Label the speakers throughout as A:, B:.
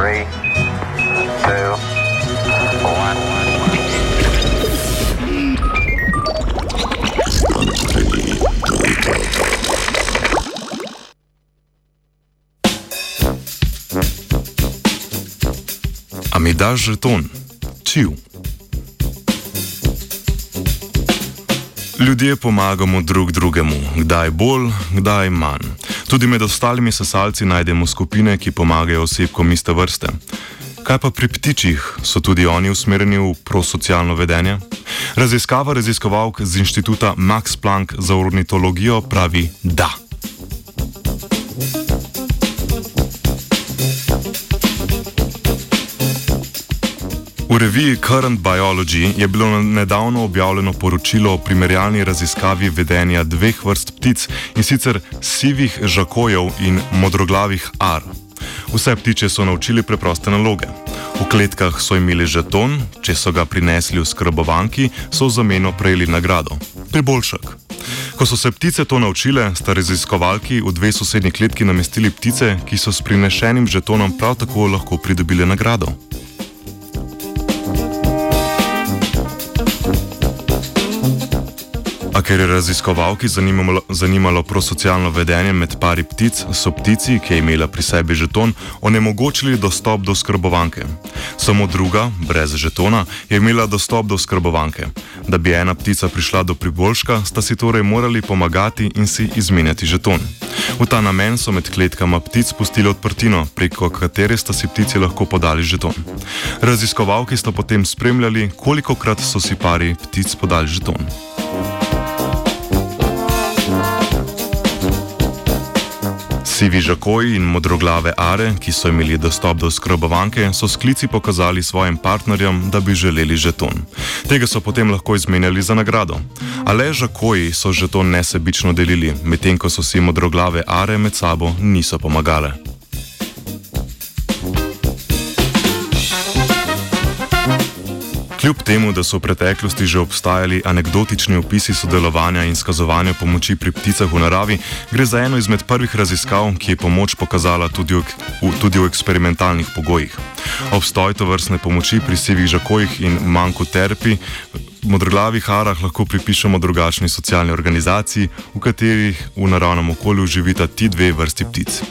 A: Three, two, one.
B: A mi daš žeton? Čiv. Ljudje pomagamo drug drugemu, kdaj bolj, kdaj manj. Tudi med ostalimi sesalci najdemo skupine, ki pomagajo osebkom iste vrste. Kaj pa pri ptičih, so tudi oni usmerjeni v prosocialno vedenje? Raziskava raziskovalk z inštituta Max Planck za ornitologijo pravi da. V reviji Current Biology je bilo nedavno objavljeno poročilo o primerjalni raziskavi vedenja dveh vrst ptic in sicer sivih žakojev in modroglavih ar. Vse ptiče so naučili preproste naloge. V kletkah so imeli žeton, če so ga prinesli v skrbovanki, so v zameno prejeli nagrado. Priboljšek. Ko so se ptice to naučile, sta raziskovalki v dve sosednji kletki namestili ptice, ki so s prinešenim žetonom prav tako lahko pridobile nagrado. A ker je raziskovalki zanimalo, zanimalo prosocialno vedenje med pari ptic, so ptici, ki je imela pri sebi žeton, onemogočili dostop do skrbovanke. Samo druga, brez žetona, je imela dostop do skrbovanke. Da bi ena ptica prišla do priboljška, sta si torej morali pomagati in si izmenjati žeton. V ta namen so med kletkama ptic pustili odprtino, preko katere sta si ptici lahko podali žeton. Raziskovalki sta potem spremljali, koliko krat so si pari ptic podali žeton. Sivi žakoji in modroglave are, ki so imeli dostop do skrbovanke, so sklici pokazali svojim partnerjem, da bi želeli žeton. Tega so potem lahko izmenjali za nagrado. A le žakoji so žeton nesebično delili, medtem ko so si modroglave are med sabo niso pomagale. Kljub temu, da so v preteklosti že obstajali anekdotični opisi sodelovanja in skazovanja pomoči pri pticah v naravi, gre za eno izmed prvih raziskav, ki je pomoč pokazala tudi v, v, tudi v eksperimentalnih pogojih. Obstoj to vrstne pomoči pri sivih žakojih in manjku terpi. V modroglavih arah lahko pripišemo drugačni socialni organizaciji, v katerih v naravnem okolju živita ti dve vrsti ptic.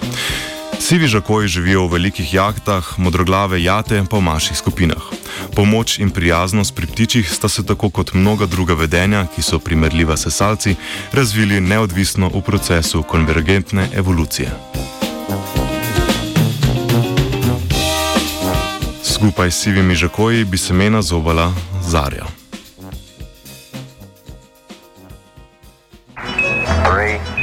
B: Sivi žakoji živijo v velikih jahtah, modroglave jate pa v manjših skupinah. Pomoč in prijaznost pri ptičih sta se tako kot mnoga druga vedenja, ki so primerljiva s salci, razvili neodvisno v procesu konvergentne evolucije. Skupaj s sivimi žakoji bi semena zobala zarja. Three.